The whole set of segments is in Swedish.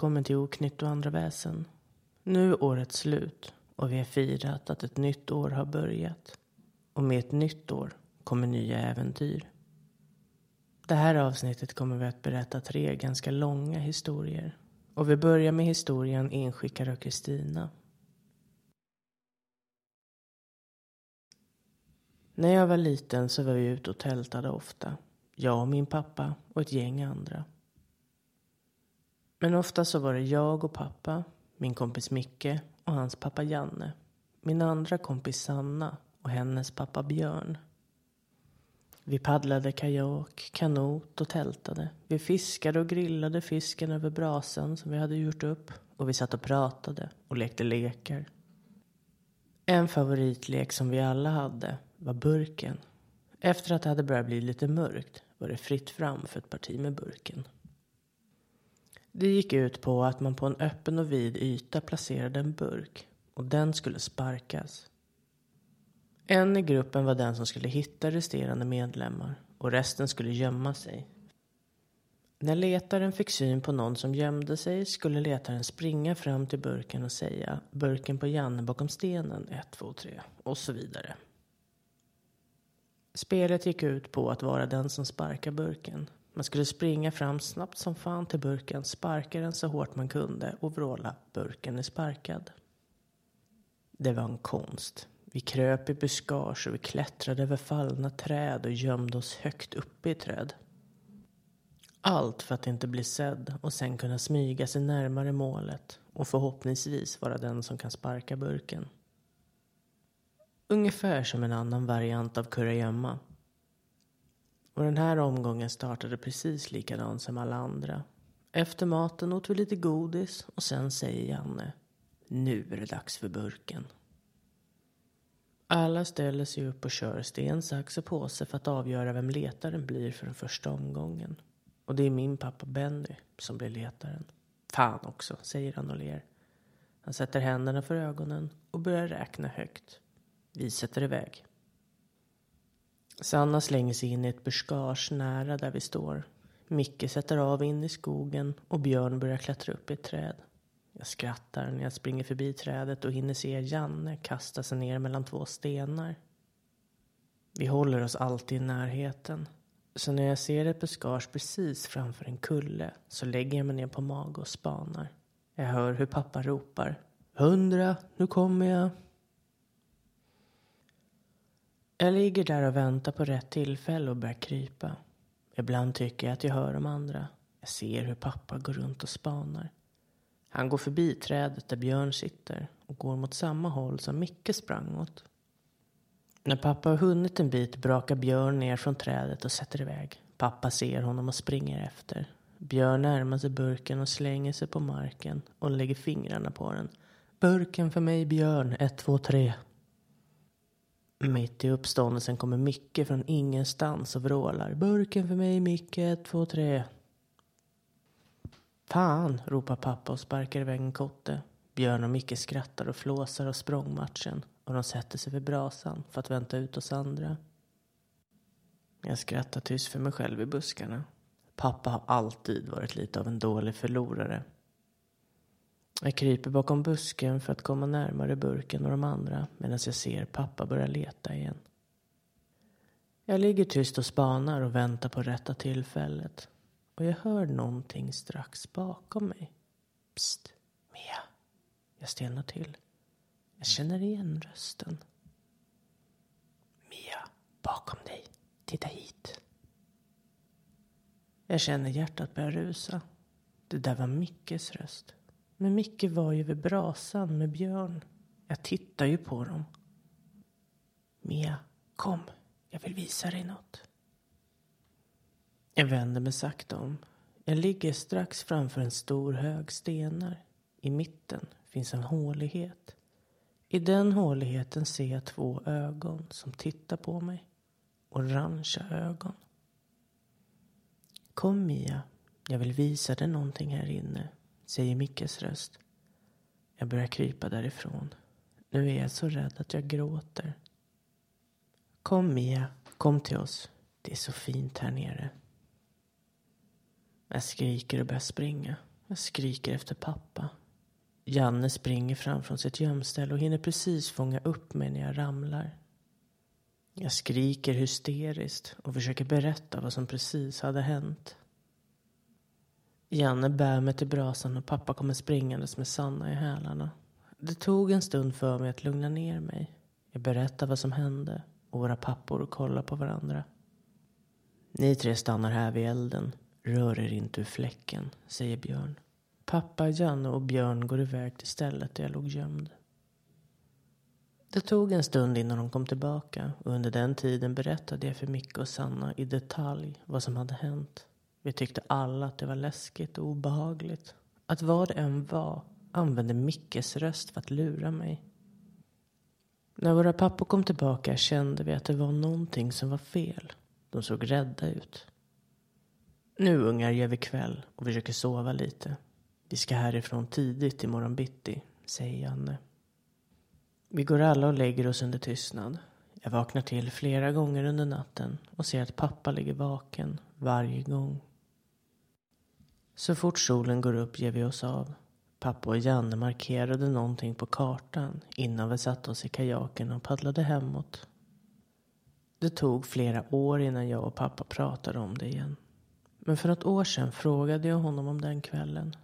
Välkommen till Oknytt och andra väsen. Nu är året slut och vi har firat att ett nytt år har börjat. Och med ett nytt år kommer nya äventyr. Det här avsnittet kommer vi att berätta tre ganska långa historier. Och vi börjar med historien Enskickare och Kristina. När jag var liten så var vi ute och tältade ofta. Jag och min pappa och ett gäng andra. Men ofta så var det jag och pappa, min kompis Micke och hans pappa Janne. Min andra kompis Sanna och hennes pappa Björn. Vi paddlade kajak, kanot och tältade. Vi fiskade och grillade fisken över brasan som vi hade gjort upp. Och vi satt och pratade och lekte lekar. En favoritlek som vi alla hade var burken. Efter att det hade börjat bli lite mörkt var det fritt fram för ett parti med burken. Det gick ut på att man på en öppen och vid yta placerade en burk och den skulle sparkas. En i gruppen var den som skulle hitta resterande medlemmar och resten skulle gömma sig. När letaren fick syn på någon som gömde sig skulle letaren springa fram till burken och säga burken på Janne bakom stenen 1, 2, 3 och så vidare. Spelet gick ut på att vara den som sparkar burken. Man skulle springa fram snabbt som fan till burken, sparka den så hårt man kunde och vråla burken är sparkad. Det var en konst. Vi kröp i buskage och vi klättrade över fallna träd och gömde oss högt uppe i träd. Allt för att inte bli sedd och sen kunna smyga sig närmare målet och förhoppningsvis vara den som kan sparka burken. Ungefär som en annan variant av kurragömma. Och den här omgången startade precis likadant som alla andra. Efter maten åt vi lite godis och sen säger Janne Nu är det dags för burken. Alla ställer sig upp och kör sten, sax och påse för att avgöra vem letaren blir för den första omgången. Och det är min pappa Benny som blir letaren. Fan också, säger han och ler. Han sätter händerna för ögonen och börjar räkna högt. Vi sätter iväg. Sanna slänger sig in i ett buskage nära där vi står. Micke sätter av in i skogen och Björn börjar klättra upp i ett träd. Jag skrattar när jag springer förbi trädet och hinner se Janne kasta sig ner mellan två stenar. Vi håller oss alltid i närheten. Så när jag ser ett buskage precis framför en kulle så lägger jag mig ner på mage och spanar. Jag hör hur pappa ropar. Hundra, nu kommer jag. Jag ligger där och väntar på rätt tillfälle och börjar krypa. Ibland tycker jag att jag hör de andra. Jag ser hur pappa går runt och spanar. Han går förbi trädet där Björn sitter och går mot samma håll som Micke sprang åt. När pappa har hunnit en bit brakar Björn ner från trädet och sätter iväg. Pappa ser honom och springer efter. Björn närmar sig burken och slänger sig på marken och lägger fingrarna på den. Burken för mig Björn, ett, två, tre. Mitt i uppståndelsen kommer Micke från ingenstans och vrålar. Burken för mig Micke, ett, två, tre. Fan, ropar pappa och sparkar iväg en kotte. Björn och Micke skrattar och flåsar av språngmatchen och de sätter sig vid brasan för att vänta ut oss andra. Jag skrattar tyst för mig själv i buskarna. Pappa har alltid varit lite av en dålig förlorare. Jag kryper bakom busken för att komma närmare burken och de andra medan jag ser pappa börja leta igen. Jag ligger tyst och spanar och väntar på rätta tillfället. Och jag hör någonting strax bakom mig. Psst, Mia. Jag stelnar till. Jag känner igen rösten. Mia, bakom dig. Titta hit. Jag känner hjärtat börja rusa. Det där var Mickes röst. Men Micke var ju vid brasan med Björn. Jag tittar ju på dem. Mia, kom. Jag vill visa dig något. Jag vänder mig sakta om. Jag ligger strax framför en stor hög stenar. I mitten finns en hålighet. I den håligheten ser jag två ögon som tittar på mig. Orangea ögon. Kom Mia, jag vill visa dig någonting här inne, säger Mickes röst. Jag börjar krypa därifrån. Nu är jag så rädd att jag gråter. Kom Mia, kom till oss. Det är så fint här nere. Jag skriker och börjar springa. Jag skriker efter pappa. Janne springer fram från sitt gömställe och hinner precis fånga upp mig när jag ramlar. Jag skriker hysteriskt och försöker berätta vad som precis hade hänt. Janne bär mig till brasan och pappa kommer springandes med Sanna i hälarna. Det tog en stund för mig att lugna ner mig. Jag berättar vad som hände och våra pappor kollar på varandra. Ni tre stannar här vid elden. Rör er inte ur fläcken, säger Björn. Pappa, Janne och Björn går iväg till stället där jag låg gömd. Det tog en stund innan de kom tillbaka och under den tiden berättade jag för Micke och Sanna i detalj vad som hade hänt. Vi tyckte alla att det var läskigt och obehagligt. Att vad det än var använde Mickes röst för att lura mig. När våra pappor kom tillbaka kände vi att det var någonting som var fel. De såg rädda ut. Nu ungar gör vi kväll och försöker sova lite. Vi ska härifrån tidigt imorgon bitti, säger Janne. Vi går alla och lägger oss under tystnad. Jag vaknar till flera gånger under natten och ser att pappa ligger vaken varje gång. Så fort solen går upp ger vi oss av. Pappa och Janne markerade någonting på kartan innan vi satte oss i kajaken och paddlade hemåt. Det tog flera år innan jag och pappa pratade om det igen. Men för något år sedan frågade jag honom om den kvällen.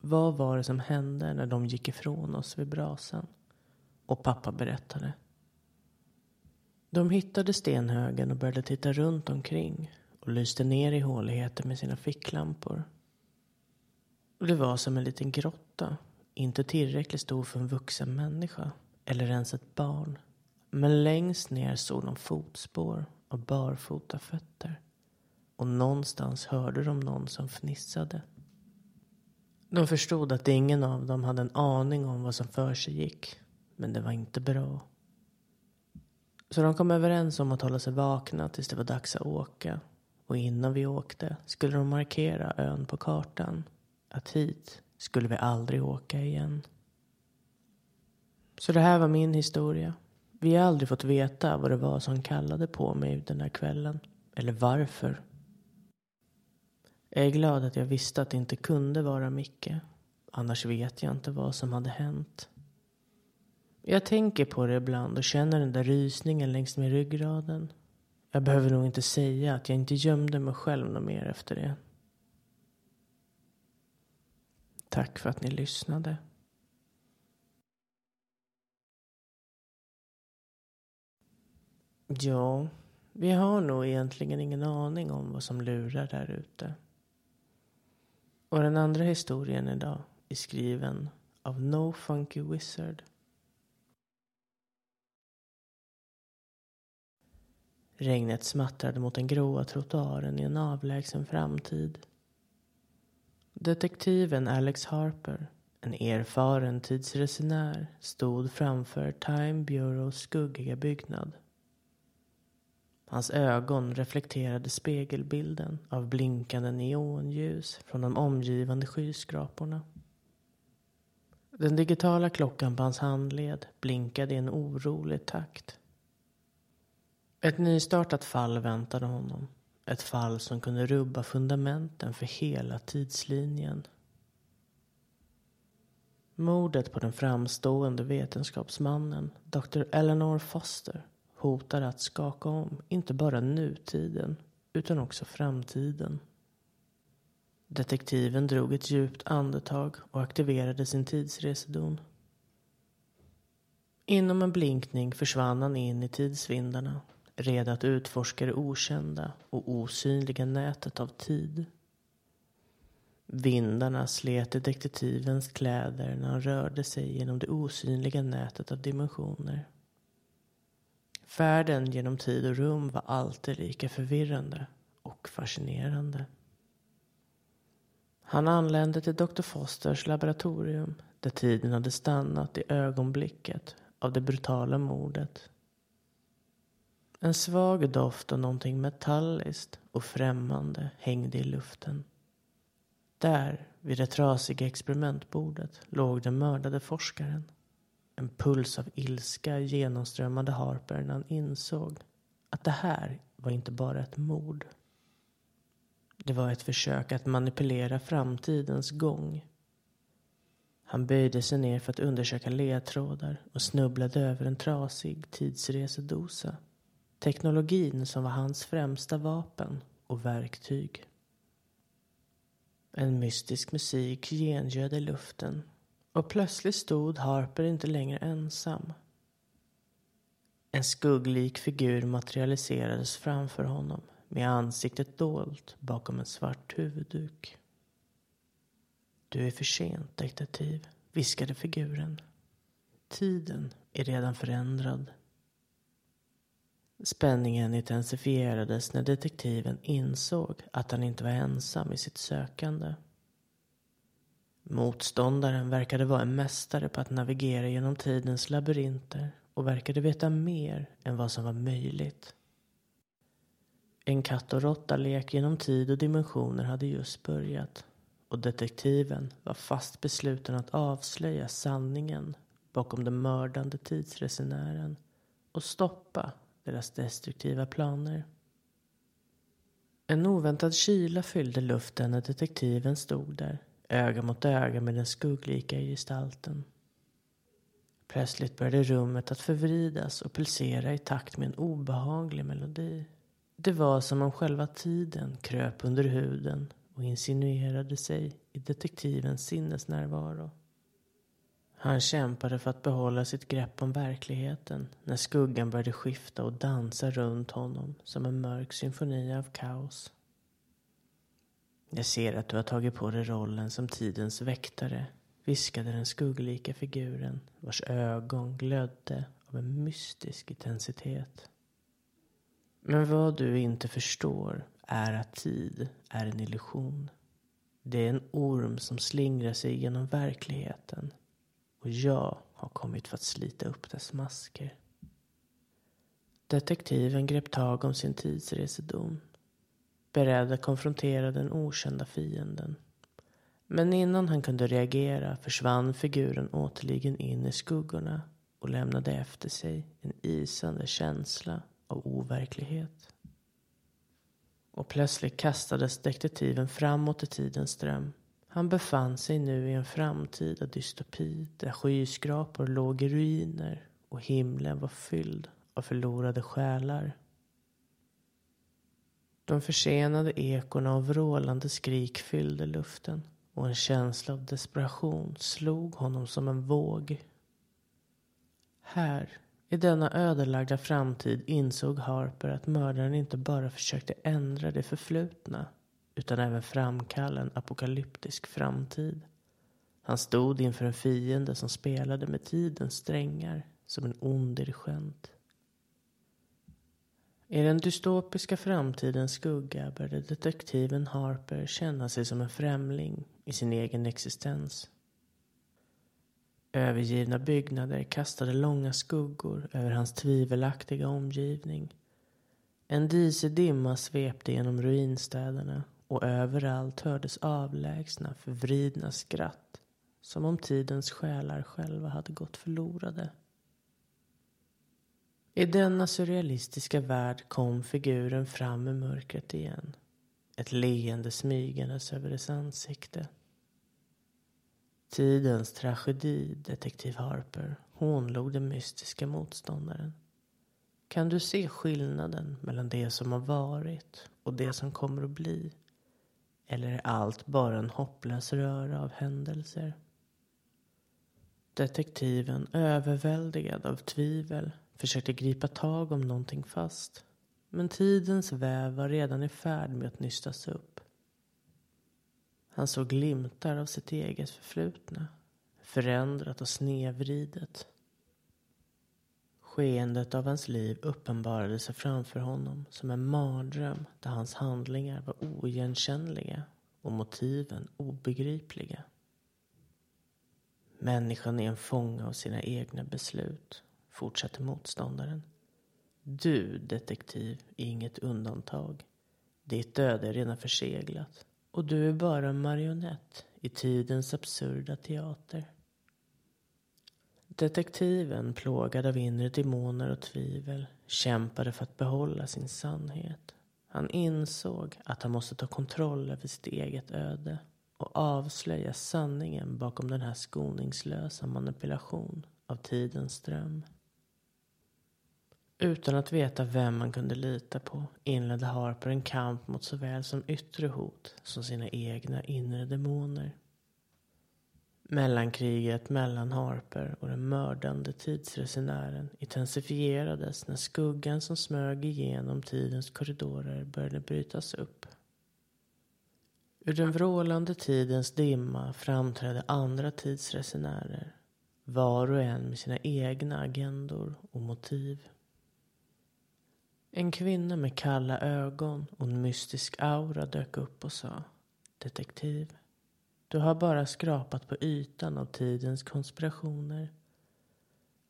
Vad var det som hände när de gick ifrån oss vid brasan? Och pappa berättade. De hittade stenhögen och började titta runt omkring och lyste ner i håligheten med sina ficklampor. Det var som en liten grotta, inte tillräckligt stor för en vuxen människa eller ens ett barn. Men längst ner såg de fotspår och barfota fötter. Och någonstans hörde de någon som fnissade. De förstod att ingen av dem hade en aning om vad som för sig gick. Men det var inte bra. Så de kom överens om att hålla sig vakna tills det var dags att åka. Och innan vi åkte skulle de markera ön på kartan. Att hit skulle vi aldrig åka igen. Så det här var min historia. Vi har aldrig fått veta vad det var som kallade på mig den där kvällen. Eller varför. Jag är glad att jag visste att det inte kunde vara Micke. Annars vet jag inte vad som hade hänt. Jag tänker på det ibland och känner den där rysningen längs med ryggraden. Jag behöver nog inte säga att jag inte gömde mig själv något mer efter det. Tack för att ni lyssnade. Ja, vi har nog egentligen ingen aning om vad som lurar där ute. Och den andra historien idag är skriven av No Funky Wizard. Regnet smattrade mot den gråa trottoaren i en avlägsen framtid. Detektiven Alex Harper, en erfaren tidsresenär, stod framför Time Bureaus skuggiga byggnad. Hans ögon reflekterade spegelbilden av blinkande neonljus från de omgivande skyskraporna. Den digitala klockan på hans handled blinkade i en orolig takt. Ett nystartat fall väntade honom. Ett fall som kunde rubba fundamenten för hela tidslinjen. Mordet på den framstående vetenskapsmannen Dr. Eleanor Foster hotade att skaka om inte bara nutiden utan också framtiden. Detektiven drog ett djupt andetag och aktiverade sin tidsresedon. Inom en blinkning försvann han in i tidsvindarna redo att utforska det okända och osynliga nätet av tid. Vindarna slet i detektivens kläder när han rörde sig genom det osynliga nätet av dimensioner. Färden genom tid och rum var alltid lika förvirrande och fascinerande. Han anlände till Dr. Fosters laboratorium där tiden hade stannat i ögonblicket av det brutala mordet. En svag doft av någonting metalliskt och främmande hängde i luften. Där, vid det trasiga experimentbordet, låg den mördade forskaren. En puls av ilska genomströmmade Harper när han insåg att det här var inte bara ett mord. Det var ett försök att manipulera framtidens gång. Han böjde sig ner för att undersöka ledtrådar och snubblade över en trasig tidsresedosa. Teknologin som var hans främsta vapen och verktyg. En mystisk musik gengöd i luften och plötsligt stod Harper inte längre ensam. En skugglik figur materialiserades framför honom med ansiktet dolt bakom en svart huvudduk. Du är för sent, detektiv, viskade figuren. Tiden är redan förändrad. Spänningen intensifierades när detektiven insåg att han inte var ensam i sitt sökande. Motståndaren verkade vara en mästare på att navigera genom tidens labyrinter och verkade veta mer än vad som var möjligt. En katt och råtta-lek genom tid och dimensioner hade just börjat och detektiven var fast besluten att avslöja sanningen bakom den mördande tidsresenären och stoppa deras destruktiva planer. En oväntad kyla fyllde luften när detektiven stod där, öga mot öga med den skugglika gestalten. Plötsligt började rummet att förvridas och pulsera i takt med en obehaglig melodi. Det var som om själva tiden kröp under huden och insinuerade sig i detektivens sinnesnärvaro. Han kämpade för att behålla sitt grepp om verkligheten när skuggan började skifta och dansa runt honom som en mörk symfoni av kaos. Jag ser att du har tagit på dig rollen som tidens väktare, viskade den skugglika figuren vars ögon glödde av en mystisk intensitet. Men vad du inte förstår är att tid är en illusion. Det är en orm som slingrar sig genom verkligheten och jag har kommit för att slita upp dess masker. Detektiven grep tag om sin tidsresedom. Beredd att konfrontera den okända fienden. Men innan han kunde reagera försvann figuren återligen in i skuggorna och lämnade efter sig en isande känsla av overklighet. Och plötsligt kastades detektiven framåt i tidens ström. Han befann sig nu i en framtida dystopi där skyskrapor låg i ruiner och himlen var fylld av förlorade själar. De försenade ekorna av vrålande skrik fyllde luften och en känsla av desperation slog honom som en våg. Här, i denna ödelagda framtid insåg Harper att mördaren inte bara försökte ändra det förflutna utan även framkalla en apokalyptisk framtid. Han stod inför en fiende som spelade med tidens strängar som en ond dirigent. I den dystopiska framtidens skugga började detektiven Harper känna sig som en främling i sin egen existens. Övergivna byggnader kastade långa skuggor över hans tvivelaktiga omgivning. En disig dimma svepte genom ruinstäderna och överallt hördes avlägsna förvridna skratt som om tidens själar själva hade gått förlorade. I denna surrealistiska värld kom figuren fram i mörkret igen. Ett leende smygandes över dess ansikte. Tidens tragedi, detektiv Harper, hånlog den mystiska motståndaren. Kan du se skillnaden mellan det som har varit och det som kommer att bli? Eller är allt bara en hopplös röra av händelser? Detektiven, överväldigad av tvivel, försökte gripa tag om någonting fast. Men tidens väv var redan i färd med att nystas upp. Han såg glimtar av sitt eget förflutna. Förändrat och snedvridet. Skeendet av hans liv uppenbarade sig framför honom som en mardröm där hans handlingar var oigenkännliga och motiven obegripliga. Människan är en fånge av sina egna beslut, fortsatte motståndaren. Du, detektiv, är inget undantag. Ditt öde är redan förseglat och du är bara en marionett i tidens absurda teater. Detektiven, plågad av inre demoner och tvivel, kämpade för att behålla sin sannhet. Han insåg att han måste ta kontroll över sitt eget öde och avslöja sanningen bakom den här skoningslösa manipulation av tidens ström. Utan att veta vem man kunde lita på inledde Harper en kamp mot såväl som yttre hot som sina egna inre demoner. Mellankriget mellan Harper och den mördande tidsresenären intensifierades när skuggan som smög igenom tidens korridorer började brytas upp. Ur den vrålande tidens dimma framträdde andra tidsresenärer. Var och en med sina egna agendor och motiv. En kvinna med kalla ögon och en mystisk aura dök upp och sa Detektiv. Du har bara skrapat på ytan av tidens konspirationer.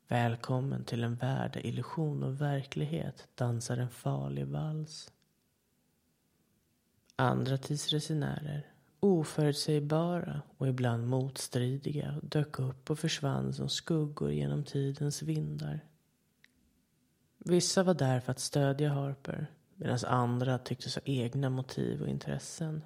Välkommen till en värld där illusion och verklighet dansar en farlig vals. Andra tidsresenärer, oförutsägbara och ibland motstridiga, dök upp och försvann som skuggor genom tidens vindar. Vissa var där för att stödja Harper medan andra tycktes ha egna motiv och intressen.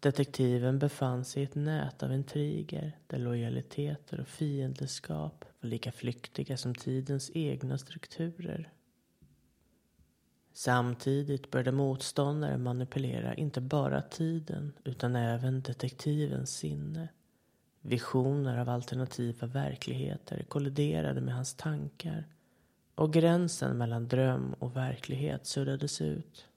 Detektiven befann sig i ett nät av intriger där lojaliteter och fiendeskap var lika flyktiga som tidens egna strukturer. Samtidigt började motståndare manipulera inte bara tiden utan även detektivens sinne. Visioner av alternativa verkligheter kolliderade med hans tankar och gränsen mellan dröm och verklighet suddades ut.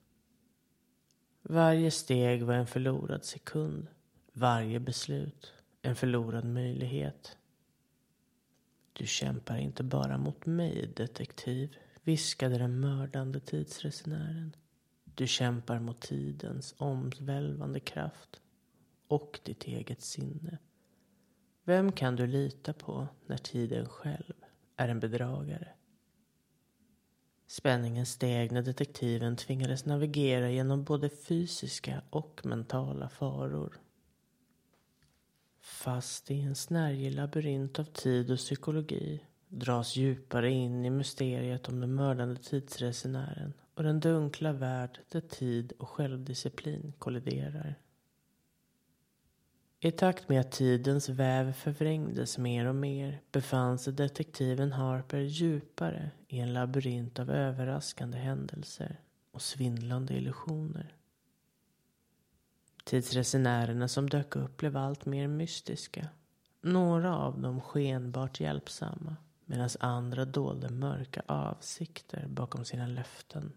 Varje steg var en förlorad sekund. Varje beslut en förlorad möjlighet. Du kämpar inte bara mot mig, detektiv, viskade den mördande tidsresenären. Du kämpar mot tidens omvälvande kraft och ditt eget sinne. Vem kan du lita på när tiden själv är en bedragare? Spänningen steg när detektiven tvingades navigera genom både fysiska och mentala faror. Fast i en snärjig labyrint av tid och psykologi dras djupare in i mysteriet om den mördande tidsresenären och den dunkla värld där tid och självdisciplin kolliderar. I takt med att tidens väv förvrängdes mer och mer befann sig detektiven Harper djupare i en labyrint av överraskande händelser och svindlande illusioner. Tidsresenärerna som dök upp blev allt mer mystiska. Några av dem skenbart hjälpsamma medan andra dolde mörka avsikter bakom sina löften.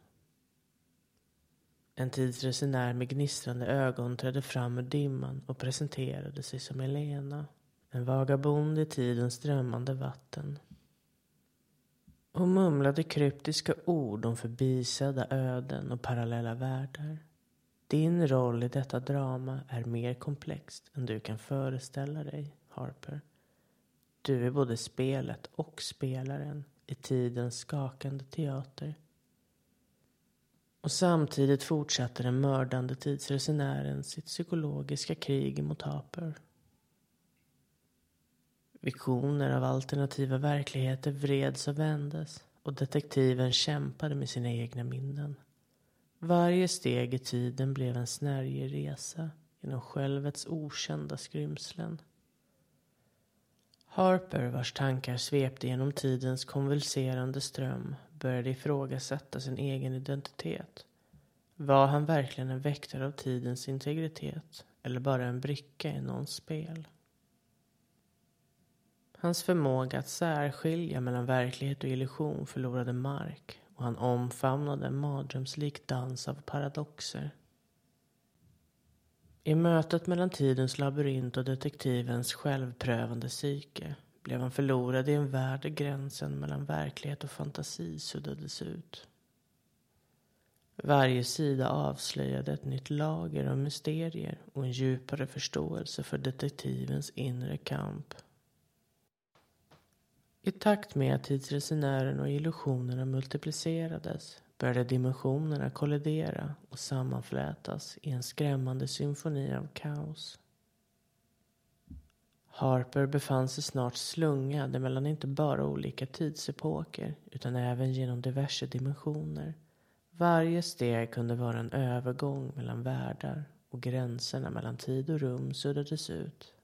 En tidsresenär med gnistrande ögon trädde fram ur dimman och presenterade sig som Elena. En vagabond i tidens drömmande vatten. Hon mumlade kryptiska ord om förbisedda öden och parallella världar. Din roll i detta drama är mer komplext än du kan föreställa dig, Harper. Du är både spelet och spelaren i tidens skakande teater. Och samtidigt fortsatte den mördande tidsresenären sitt psykologiska krig mot Harper. Visioner av alternativa verkligheter vreds och vändes och detektiven kämpade med sina egna minnen. Varje steg i tiden blev en snärjig resa genom självets okända skrymslen. Harper, vars tankar svepte genom tidens konvulserande ström, började ifrågasätta sin egen identitet. Var han verkligen en väktare av tidens integritet eller bara en bricka i någons spel? Hans förmåga att särskilja mellan verklighet och illusion förlorade mark och han omfamnade en mardrömslik dans av paradoxer. I mötet mellan tidens labyrint och detektivens självprövande psyke blev han förlorad i en värld där gränsen mellan verklighet och fantasi suddades ut. Varje sida avslöjade ett nytt lager av mysterier och en djupare förståelse för detektivens inre kamp. I takt med att tidsresenären och illusionerna multiplicerades började dimensionerna kollidera och sammanflätas i en skrämmande symfoni av kaos. Harper befann sig snart slungad mellan inte bara olika tidsepoker utan även genom diverse dimensioner. Varje steg kunde vara en övergång mellan världar och gränserna mellan tid och rum suddades ut.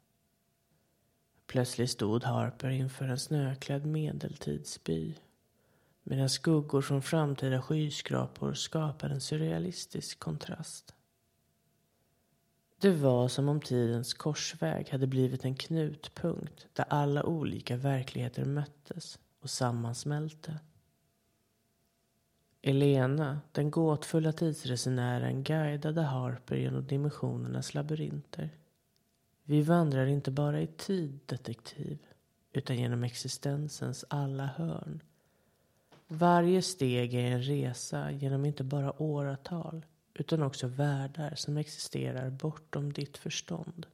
Plötsligt stod Harper inför en snöklädd medeltidsby medan skuggor från framtida skyskrapor skapade en surrealistisk kontrast. Det var som om tidens korsväg hade blivit en knutpunkt där alla olika verkligheter möttes och sammansmälte. Elena, den gåtfulla tidsresenären, guidade Harper genom dimensionernas labyrinter. Vi vandrar inte bara i tid, detektiv, utan genom existensens alla hörn. Varje steg är en resa genom inte bara åratal utan också världar som existerar bortom ditt förstånd.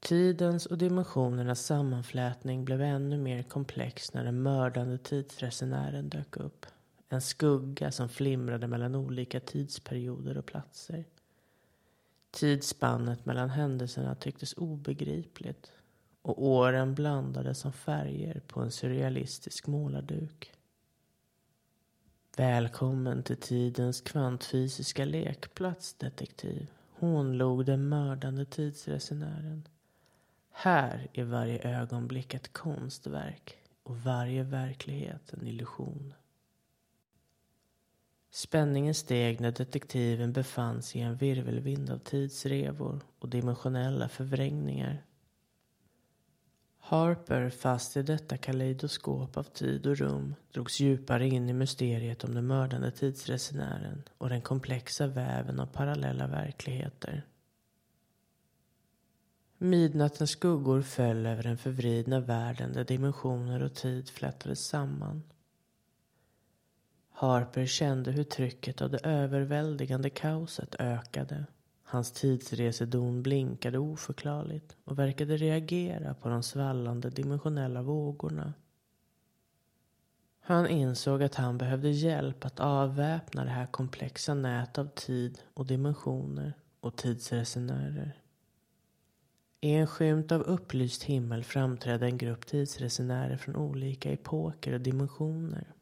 Tidens och dimensionernas sammanflätning blev ännu mer komplex när den mördande tidsresenären dök upp. En skugga som flimrade mellan olika tidsperioder och platser. Tidsspannet mellan händelserna tycktes obegripligt och åren blandades som färger på en surrealistisk målarduk. Välkommen till tidens kvantfysiska lekplats, detektiv. Hånlog den mördande tidsresenären. Här är varje ögonblick ett konstverk och varje verklighet en illusion. Spänningen steg när detektiven befann sig i en virvelvind av tidsrevor och dimensionella förvrängningar. Harper, fast i detta kaleidoskop av tid och rum, drogs djupare in i mysteriet om den mördande tidsresenären och den komplexa väven av parallella verkligheter. Midnattens skuggor föll över den förvridna världen där dimensioner och tid flätades samman. Harper kände hur trycket av det överväldigande kaoset ökade. Hans tidsresedon blinkade oförklarligt och verkade reagera på de svallande dimensionella vågorna. Han insåg att han behövde hjälp att avväpna det här komplexa nät av tid och dimensioner och tidsresenärer. I en skymt av upplyst himmel framträdde en grupp tidsresenärer från olika epoker och dimensioner.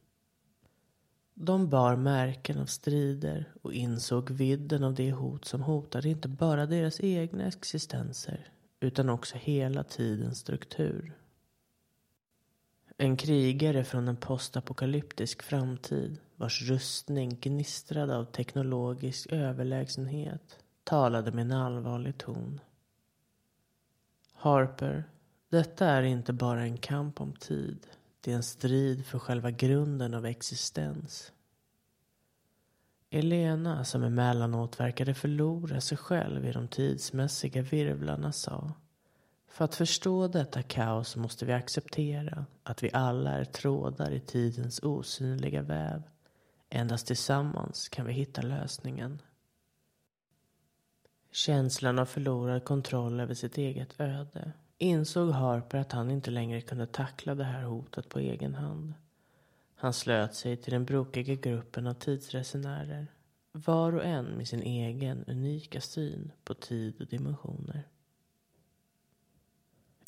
De bar märken av strider och insåg vidden av det hot som hotade inte bara deras egna existenser utan också hela tidens struktur. En krigare från en postapokalyptisk framtid vars rustning gnistrade av teknologisk överlägsenhet talade med en allvarlig ton. Harper, detta är inte bara en kamp om tid. Det är en strid för själva grunden av existens. Elena, som emellanåt verkade förlora sig själv i de tidsmässiga virvlarna, sa För att förstå detta kaos måste vi acceptera att vi alla är trådar i tidens osynliga väv. Endast tillsammans kan vi hitta lösningen. Känslan av förlorad kontroll över sitt eget öde insåg Harper att han inte längre kunde tackla det här hotet på egen hand. Han slöt sig till den brokiga gruppen av tidsresenärer. Var och en med sin egen unika syn på tid och dimensioner.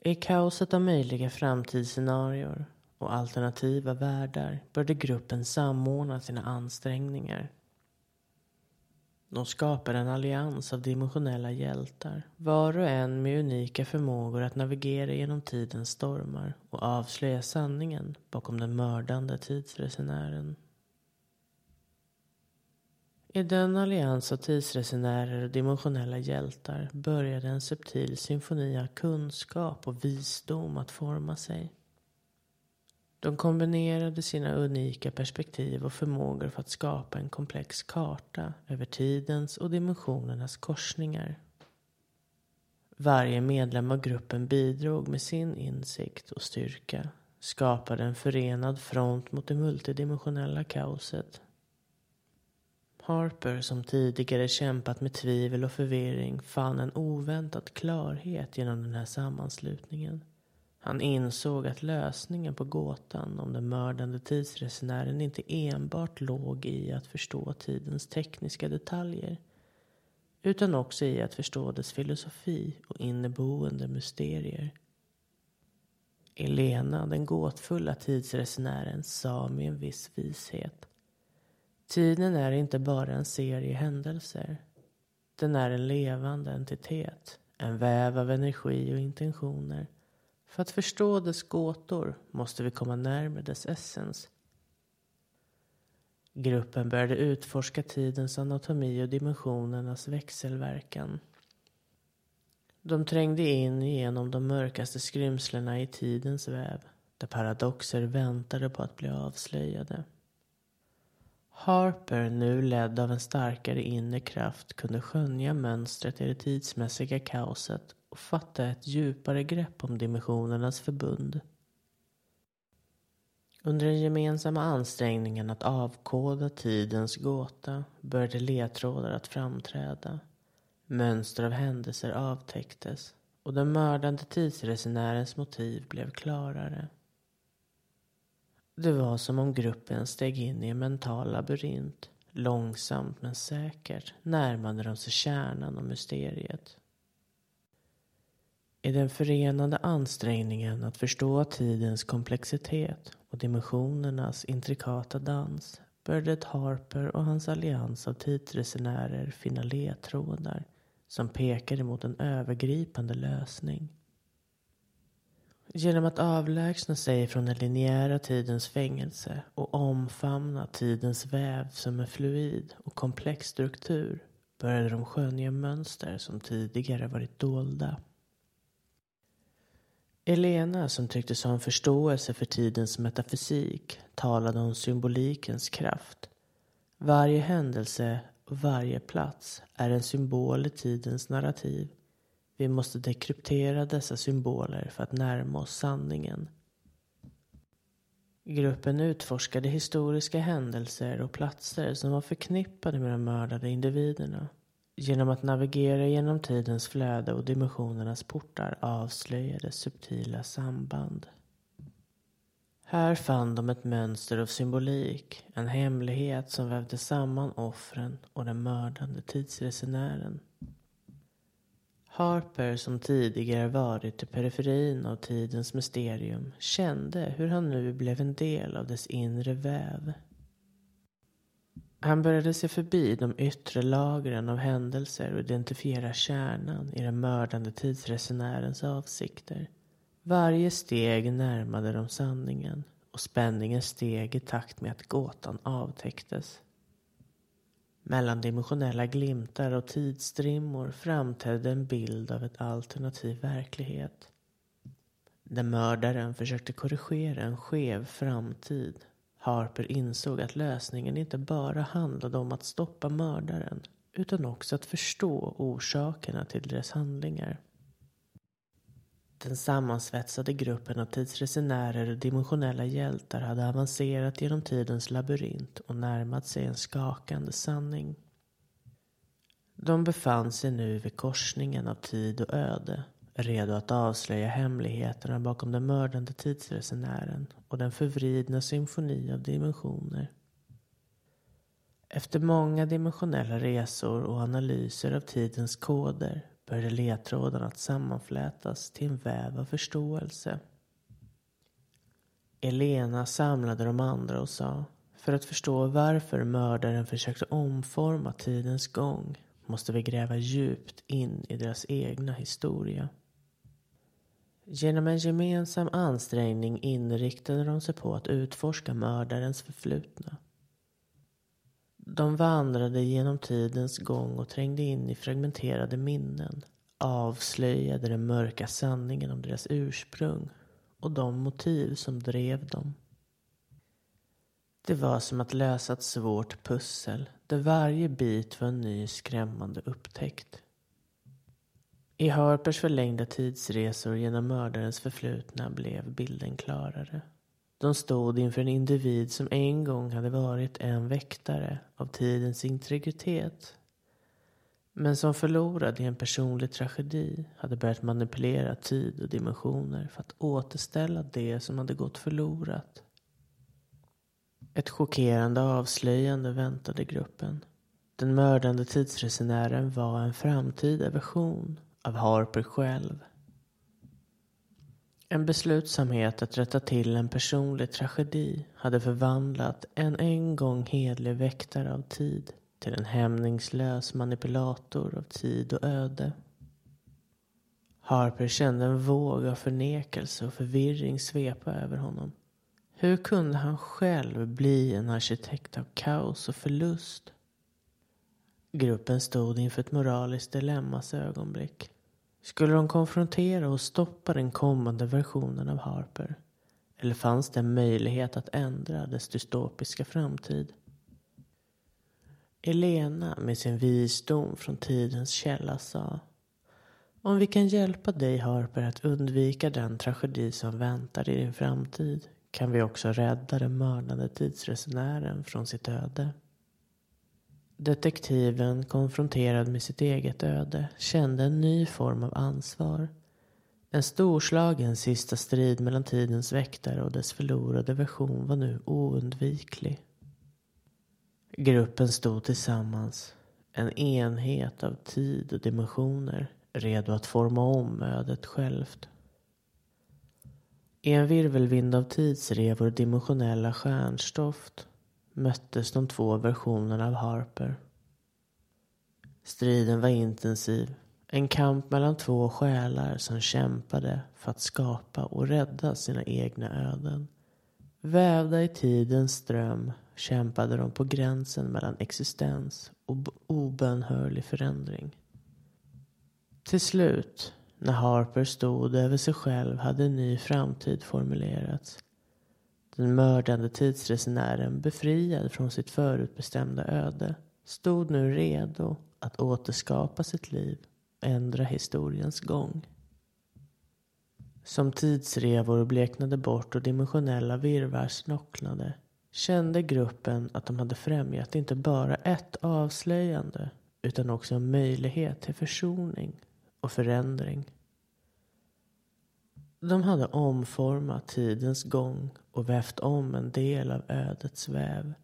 I kaoset av möjliga framtidsscenarier och alternativa världar började gruppen samordna sina ansträngningar de skapar en allians av dimensionella hjältar. Var och en med unika förmågor att navigera genom tidens stormar och avslöja sanningen bakom den mördande tidsresenären. I den allians av tidsresenärer och dimensionella hjältar började en subtil symfoni av kunskap och visdom att forma sig. De kombinerade sina unika perspektiv och förmågor för att skapa en komplex karta över tidens och dimensionernas korsningar. Varje medlem av gruppen bidrog med sin insikt och styrka, skapade en förenad front mot det multidimensionella kaoset. Harper, som tidigare kämpat med tvivel och förvirring, fann en oväntad klarhet genom den här sammanslutningen. Han insåg att lösningen på gåtan om den mördande tidsresenären inte enbart låg i att förstå tidens tekniska detaljer utan också i att förstå dess filosofi och inneboende mysterier. Elena, den gåtfulla tidsresenären, sa med en viss vishet. Tiden är inte bara en serie händelser. Den är en levande entitet, en väv av energi och intentioner. För att förstå dess gåtor måste vi komma närmare dess essens. Gruppen började utforska tidens anatomi och dimensionernas växelverkan. De trängde in genom de mörkaste skrymslena i tidens väv, där paradoxer väntade på att bli avslöjade. Harper, nu ledd av en starkare inre kraft, kunde skönja mönstret i det tidsmässiga kaoset och fatta ett djupare grepp om dimensionernas förbund. Under den gemensamma ansträngningen att avkoda tidens gåta började ledtrådar att framträda. Mönster av händelser avtäcktes och den mördande tidsresenärens motiv blev klarare. Det var som om gruppen steg in i en mental labyrint. Långsamt men säkert närmade de sig kärnan och mysteriet. I den förenande ansträngningen att förstå tidens komplexitet och dimensionernas intrikata dans började Harper och hans allians av tidsresenärer finna ledtrådar som pekade mot en övergripande lösning. Genom att avlägsna sig från den linjära tidens fängelse och omfamna tidens väv som en fluid och komplex struktur började de skönja mönster som tidigare varit dolda. Elena, som tycktes ha en förståelse för tidens metafysik, talade om symbolikens kraft. Varje händelse och varje plats är en symbol i tidens narrativ vi måste dekryptera dessa symboler för att närma oss sanningen. Gruppen utforskade historiska händelser och platser som var förknippade med de mördade individerna. Genom att navigera genom tidens flöde och dimensionernas portar avslöjades subtila samband. Här fann de ett mönster av symbolik, en hemlighet som vävde samman offren och den mördande tidsresenären. Harper, som tidigare varit i periferin av tidens mysterium, kände hur han nu blev en del av dess inre väv. Han började se förbi de yttre lagren av händelser och identifiera kärnan i den mördande tidsresenärens avsikter. Varje steg närmade de sanningen och spänningen steg i takt med att gåtan avtäcktes. Mellandimensionella glimtar och tidsstrimmor framträdde en bild av ett alternativ verklighet. Där mördaren försökte korrigera en skev framtid. Harper insåg att lösningen inte bara handlade om att stoppa mördaren utan också att förstå orsakerna till deras handlingar. Den sammansvetsade gruppen av tidsresenärer och dimensionella hjältar hade avancerat genom tidens labyrint och närmat sig en skakande sanning. De befann sig nu vid korsningen av tid och öde, redo att avslöja hemligheterna bakom den mördande tidsresenären och den förvridna symfoni av dimensioner. Efter många dimensionella resor och analyser av tidens koder började ledtrådarna att sammanflätas till en väv av förståelse. Elena samlade de andra och sa för att förstå varför mördaren försökte omforma tidens gång måste vi gräva djupt in i deras egna historia. Genom en gemensam ansträngning inriktade de sig på att utforska mördarens förflutna. De vandrade genom tidens gång och trängde in i fragmenterade minnen. Avslöjade den mörka sanningen om deras ursprung och de motiv som drev dem. Det var som att lösa ett svårt pussel där varje bit var en ny skrämmande upptäckt. I Harpers förlängda tidsresor genom mördarens förflutna blev bilden klarare. De stod inför en individ som en gång hade varit en väktare av tidens integritet. Men som förlorad i en personlig tragedi hade börjat manipulera tid och dimensioner för att återställa det som hade gått förlorat. Ett chockerande avslöjande väntade gruppen. Den mördande tidsresenären var en framtida version av Harper själv. En beslutsamhet att rätta till en personlig tragedi hade förvandlat en en gång hedlig väktare av tid till en hämningslös manipulator av tid och öde. Harper kände en våg av förnekelse och förvirring svepa över honom. Hur kunde han själv bli en arkitekt av kaos och förlust? Gruppen stod inför ett moraliskt dilemmas ögonblick. Skulle de konfrontera och stoppa den kommande versionen av Harper? Eller fanns det en möjlighet att ändra dess dystopiska framtid? Elena med sin visdom från tidens källa sa Om vi kan hjälpa dig Harper att undvika den tragedi som väntar i din framtid kan vi också rädda den mördade tidsresenären från sitt öde. Detektiven, konfronterad med sitt eget öde, kände en ny form av ansvar. En storslagen sista strid mellan tidens väktare och dess förlorade version var nu oundviklig. Gruppen stod tillsammans, en enhet av tid och dimensioner, redo att forma om ödet självt. I en virvelvind av tidsrevor och dimensionella stjärnstoft möttes de två versionerna av Harper. Striden var intensiv. En kamp mellan två själar som kämpade för att skapa och rädda sina egna öden. Vävda i tidens ström kämpade de på gränsen mellan existens och obönhörlig förändring. Till slut, när Harper stod över sig själv, hade en ny framtid formulerats. Den mördande tidsresenären, befriad från sitt förutbestämda öde, stod nu redo att återskapa sitt liv och ändra historiens gång. Som tidsrevor bleknade bort och dimensionella virvar snocknade kände gruppen att de hade främjat inte bara ett avslöjande utan också en möjlighet till försoning och förändring. De hade omformat tidens gång och vävt om en del av ödets väv.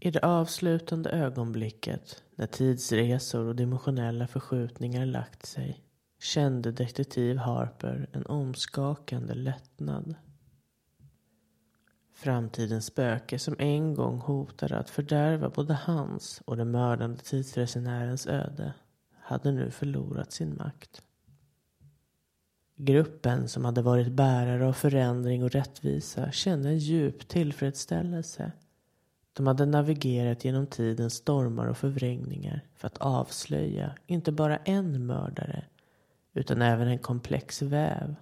I det avslutande ögonblicket, när tidsresor och dimensionella förskjutningar lagt sig, kände detektiv Harper en omskakande lättnad. Framtidens spöke som en gång hotade att fördärva både hans och den mördande tidsresenärens öde hade nu förlorat sin makt. Gruppen som hade varit bärare av förändring och rättvisa kände en djup tillfredsställelse. De hade navigerat genom tidens stormar och förvrängningar för att avslöja inte bara en mördare utan även en komplex väv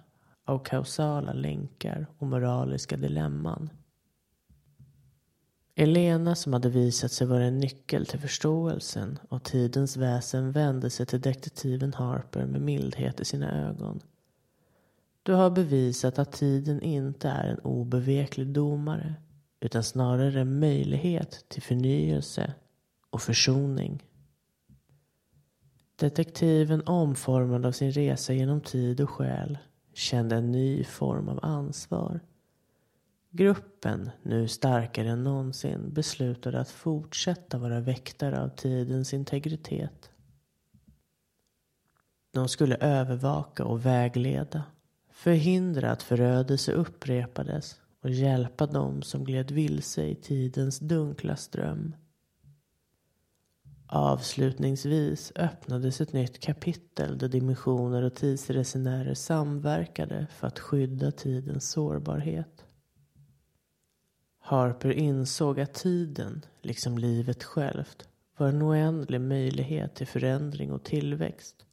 av kausala länkar och moraliska dilemman. Elena som hade visat sig vara en nyckel till förståelsen av tidens väsen vände sig till detektiven Harper med mildhet i sina ögon. Du har bevisat att tiden inte är en obeveklig domare utan snarare en möjlighet till förnyelse och försoning. Detektiven omformad av sin resa genom tid och själ kände en ny form av ansvar Gruppen, nu starkare än någonsin, beslutade att fortsätta vara väktare av tidens integritet. De skulle övervaka och vägleda, förhindra att förödelse upprepades och hjälpa dem som gled vilse i tidens dunkla ström. Avslutningsvis öppnades ett nytt kapitel där dimensioner och tidsresenärer samverkade för att skydda tidens sårbarhet. Harper insåg att tiden, liksom livet självt, var en oändlig möjlighet till förändring och tillväxt.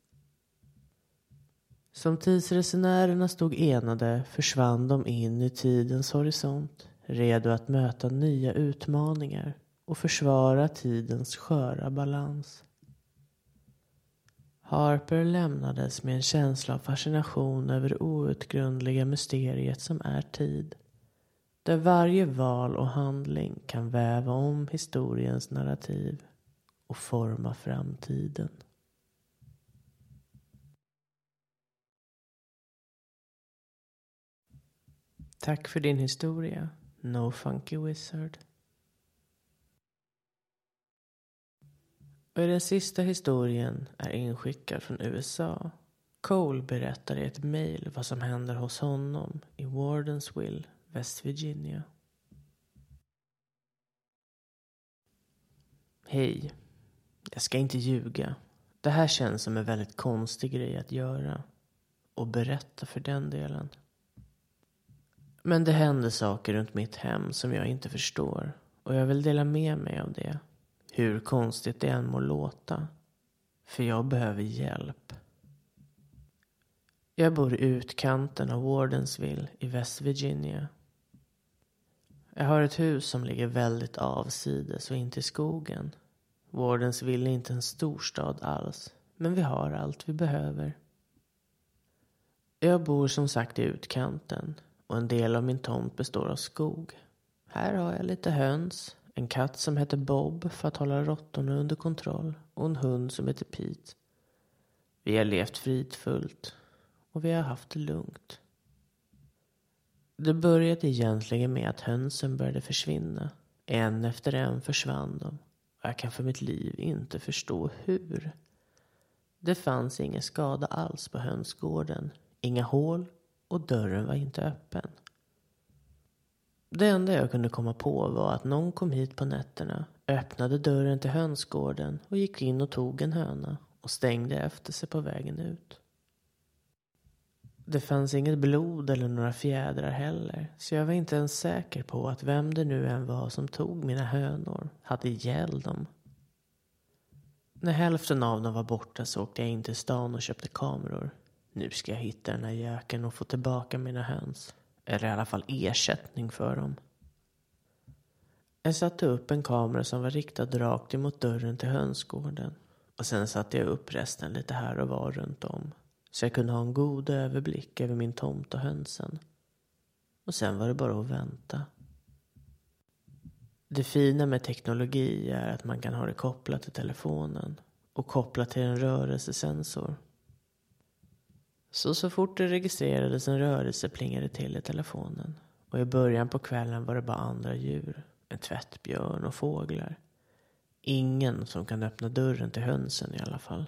Som tidsresenärerna stod enade försvann de in i tidens horisont, redo att möta nya utmaningar och försvara tidens sköra balans. Harper lämnades med en känsla av fascination över det outgrundliga mysteriet som är tid. Där varje val och handling kan väva om historiens narrativ och forma framtiden. Tack för din historia, No Funky Wizard. Och i den sista historien är inskickad från USA Cole berättar i ett mejl vad som händer hos honom i Wardensville, West Virginia. Hej. Jag ska inte ljuga. Det här känns som en väldigt konstig grej att göra. Och berätta för den delen. Men det händer saker runt mitt hem som jag inte förstår. Och jag vill dela med mig av det. Hur konstigt det än må låta. För jag behöver hjälp. Jag bor i utkanten av Wardensville i West Virginia. Jag har ett hus som ligger väldigt avsides och inte i skogen. Wardensville är inte en storstad alls, men vi har allt vi behöver. Jag bor som sagt i utkanten och en del av min tomt består av skog. Här har jag lite höns, en katt som heter Bob för att hålla råttorna under kontroll och en hund som heter Pete. Vi har levt fridfullt och vi har haft det lugnt. Det började egentligen med att hönsen började försvinna. En efter en försvann de. Och jag kan för mitt liv inte förstå hur. Det fanns ingen skada alls på hönsgården. Inga hål och dörren var inte öppen. Det enda jag kunde komma på var att någon kom hit på nätterna, öppnade dörren till hönsgården och gick in och tog en höna och stängde efter sig på vägen ut. Det fanns inget blod eller några fjädrar heller, så jag var inte ens säker på att vem det nu än var som tog mina hönor hade ihjäl dem. När hälften av dem var borta så åkte jag in till stan och köpte kameror. Nu ska jag hitta den här jäkeln och få tillbaka mina höns. Eller i alla fall ersättning för dem. Jag satte upp en kamera som var riktad rakt emot dörren till hönsgården. Och sen satte jag upp resten lite här och var runt om så jag kunde ha en god överblick över min tomt och hönsen. Och sen var det bara att vänta. Det fina med teknologi är att man kan ha det kopplat till telefonen och kopplat till en rörelsesensor. Så så fort det registrerades en rörelse plingade det till i telefonen. Och i början på kvällen var det bara andra djur. En tvättbjörn och fåglar. Ingen som kan öppna dörren till hönsen i alla fall.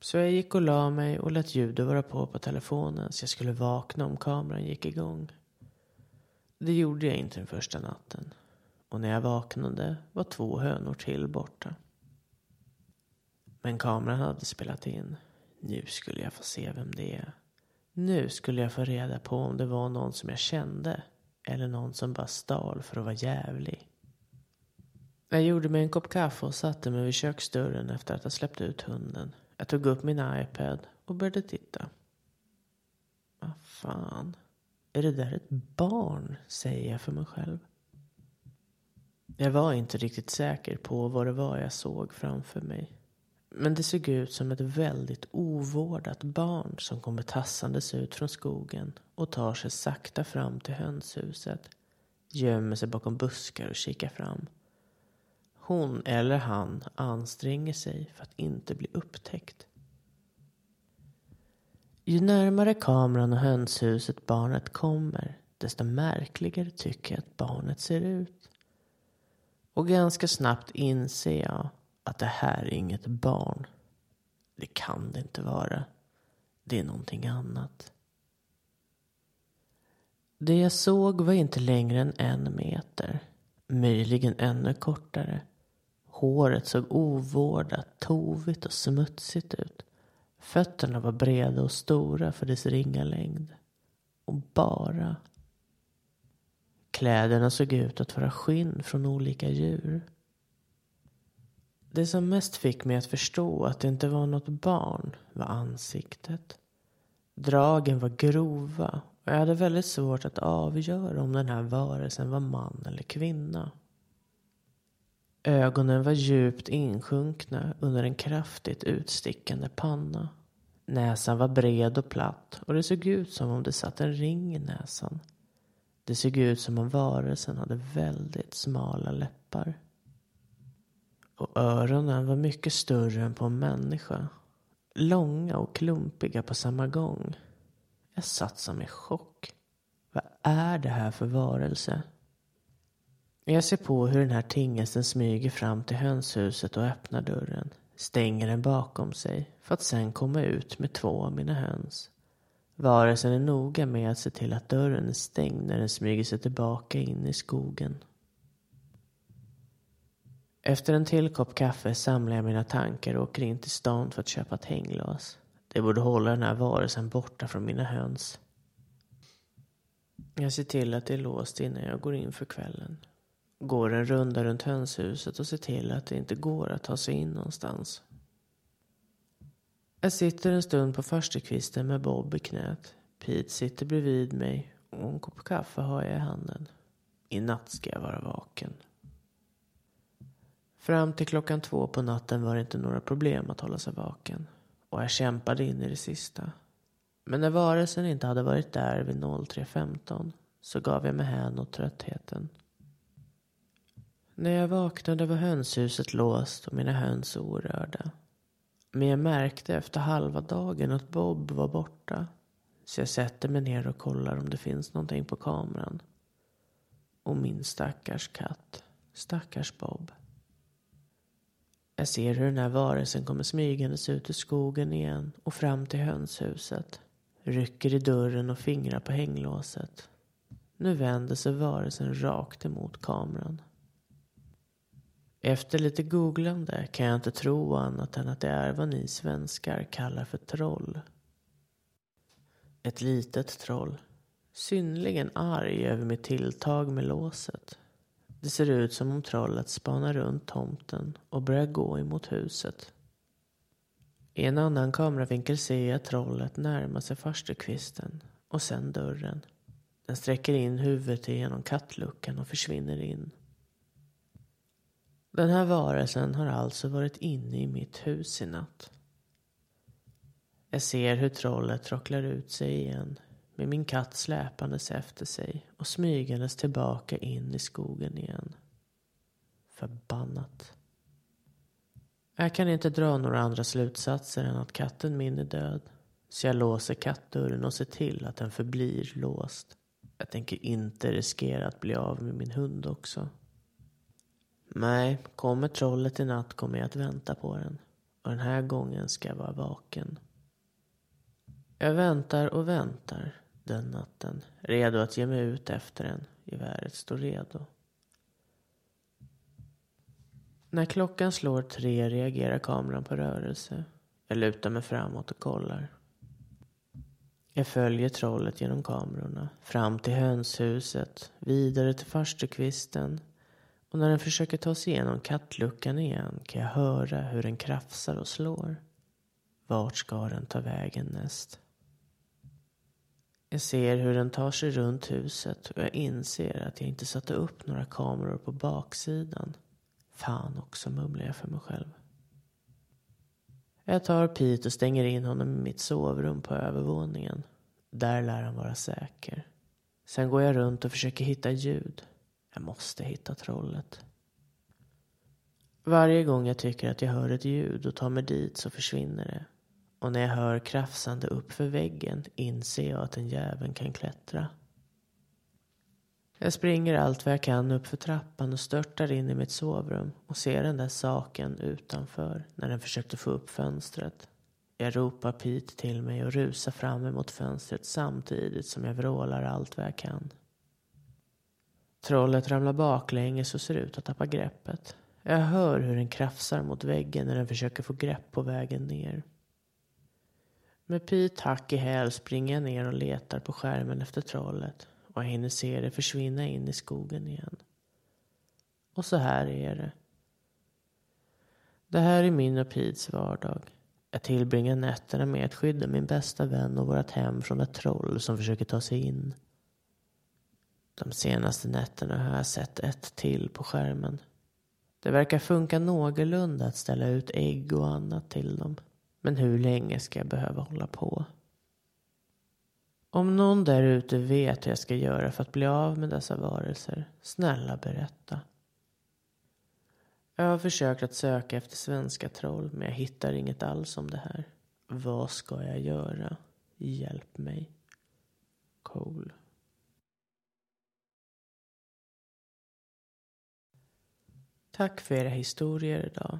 Så jag gick och la mig och lät ljudet vara på på telefonen så jag skulle vakna om kameran gick igång. Det gjorde jag inte den första natten. Och när jag vaknade var två hönor till borta. Men kameran hade spelat in. Nu skulle jag få se vem det är. Nu skulle jag få reda på om det var någon som jag kände. Eller någon som bara stal för att vara jävlig. Jag gjorde mig en kopp kaffe och satte mig vid köksdörren efter att ha släppt ut hunden. Jag tog upp min iPad och började titta. Vad fan. Är det där ett barn? Säger jag för mig själv. Jag var inte riktigt säker på vad det var jag såg framför mig. Men det såg ut som ett väldigt ovårdat barn som kommer tassandes ut från skogen och tar sig sakta fram till hönshuset. Gömmer sig bakom buskar och kikar fram. Hon eller han anstränger sig för att inte bli upptäckt. Ju närmare kameran och hönshuset barnet kommer, desto märkligare tycker jag att barnet ser ut. Och ganska snabbt inser jag att det här är inget barn. Det kan det inte vara. Det är någonting annat. Det jag såg var inte längre än en meter. Möjligen ännu kortare. Håret såg ovårdat, tovigt och smutsigt ut. Fötterna var breda och stora för dess ringa längd. Och bara. Kläderna såg ut att vara skinn från olika djur. Det som mest fick mig att förstå att det inte var något barn var ansiktet. Dragen var grova och jag hade väldigt svårt att avgöra om den här varelsen var man eller kvinna. Ögonen var djupt insjunkna under en kraftigt utstickande panna. Näsan var bred och platt och det såg ut som om det satt en ring i näsan. Det såg ut som om varelsen hade väldigt smala läppar. Och öronen var mycket större än på en människa. Långa och klumpiga på samma gång. Jag satt som i chock. Vad är det här för varelse? Jag ser på hur den här tingesten smyger fram till hönshuset och öppnar dörren. stänger den bakom sig för att sen komma ut med två av mina höns. Varelsen är noga med att se till att dörren är stängd när den smyger sig tillbaka in i skogen. Efter en till kopp kaffe samlar jag mina tankar och åker in till stan för att köpa ett hänglås. Det borde hålla den här varelsen borta från mina höns. Jag ser till att det är låst innan jag går in för kvällen. Går en runda runt hönshuset och ser till att det inte går att ta sig in någonstans. Jag sitter en stund på farstukvisten med Bob i knät. Pete sitter bredvid mig och en kopp kaffe har jag i handen. I natt ska jag vara vaken. Fram till klockan två på natten var det inte några problem att hålla sig vaken. Och jag kämpade in i det sista. Men när varelsen inte hade varit där vid 03.15 så gav jag mig hän åt tröttheten. När jag vaknade var hönshuset låst och mina höns orörda. Men jag märkte efter halva dagen att Bob var borta. Så jag sätter mig ner och kollar om det finns någonting på kameran. Och min stackars katt. Stackars Bob. Jag ser hur den här varelsen kommer smygandes ut ur skogen igen och fram till hönshuset. Rycker i dörren och fingrar på hänglåset. Nu vänder sig varelsen rakt emot kameran. Efter lite googlande kan jag inte tro annat än att det är vad ni svenskar kallar för troll. Ett litet troll. Synnerligen arg över mitt tilltag med låset. Det ser ut som om trollet spanar runt tomten och börjar gå emot huset. I en annan kameravinkel ser jag trollet närma sig farstukvisten och sen dörren. Den sträcker in huvudet genom kattluckan och försvinner in. Den här varelsen har alltså varit inne i mitt hus i natt. Jag ser hur trollet trocklar ut sig igen med min katt släpandes efter sig och smygandes tillbaka in i skogen igen. Förbannat. Jag kan inte dra några andra slutsatser än att katten min är död. Så jag låser kattdörren och ser till att den förblir låst. Jag tänker inte riskera att bli av med min hund också. Nej, kommer trollet i natt kommer jag att vänta på den. Och den här gången ska jag vara vaken. Jag väntar och väntar den natten. Redo att ge mig ut efter den. Geväret står redo. När klockan slår tre reagerar kameran på rörelse. Jag lutar mig framåt och kollar. Jag följer trollet genom kamerorna, fram till hönshuset, vidare till farstukvisten. Och när den försöker ta sig igenom kattluckan igen kan jag höra hur den krafsar och slår. Vart ska den ta vägen näst? Jag ser hur den tar sig runt huset och jag inser att jag inte satte upp några kameror på baksidan. Fan också, mumlar jag för mig själv. Jag tar Pete och stänger in honom i mitt sovrum på övervåningen. Där lär han vara säker. Sen går jag runt och försöker hitta ljud. Jag måste hitta trollet. Varje gång jag tycker att jag hör ett ljud och tar mig dit så försvinner det. Och när jag hör krafsande upp för väggen inser jag att den jäveln kan klättra. Jag springer allt vad jag kan upp för trappan och störtar in i mitt sovrum och ser den där saken utanför när den försökte få upp fönstret. Jag ropar Pete till mig och rusar fram emot fönstret samtidigt som jag vrålar allt vad jag kan. Trollet ramlar baklänges och ser ut att tappa greppet. Jag hör hur den krafsar mot väggen när den försöker få grepp på vägen ner. Med Pete hack i häl springer jag ner och letar på skärmen efter trollet och jag hinner se det försvinna in i skogen igen. Och så här är det. Det här är min och Pids vardag. Jag tillbringar nätterna med att skydda min bästa vän och vårt hem från ett troll som försöker ta sig in. De senaste nätterna har jag sett ett till på skärmen. Det verkar funka någorlunda att ställa ut ägg och annat till dem. Men hur länge ska jag behöva hålla på? Om någon där ute vet hur jag ska göra för att bli av med dessa varelser, snälla berätta. Jag har försökt att söka efter svenska troll, men jag hittar inget alls om det här. Vad ska jag göra? Hjälp mig. Cole. Tack för era historier idag.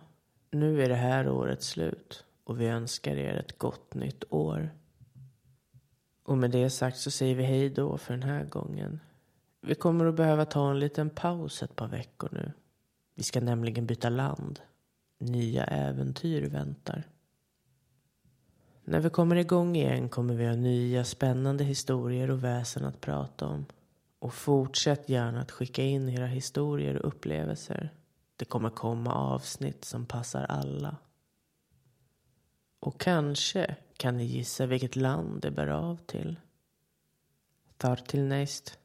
Nu är det här året slut och vi önskar er ett gott nytt år. Och med det sagt så säger vi hej då för den här gången. Vi kommer att behöva ta en liten paus ett par veckor nu. Vi ska nämligen byta land. Nya äventyr väntar. När vi kommer igång igen kommer vi ha nya spännande historier och väsen att prata om. Och fortsätt gärna att skicka in era historier och upplevelser. Det kommer komma avsnitt som passar alla. Och kanske kan ni gissa vilket land det bär av till. Tar till näst.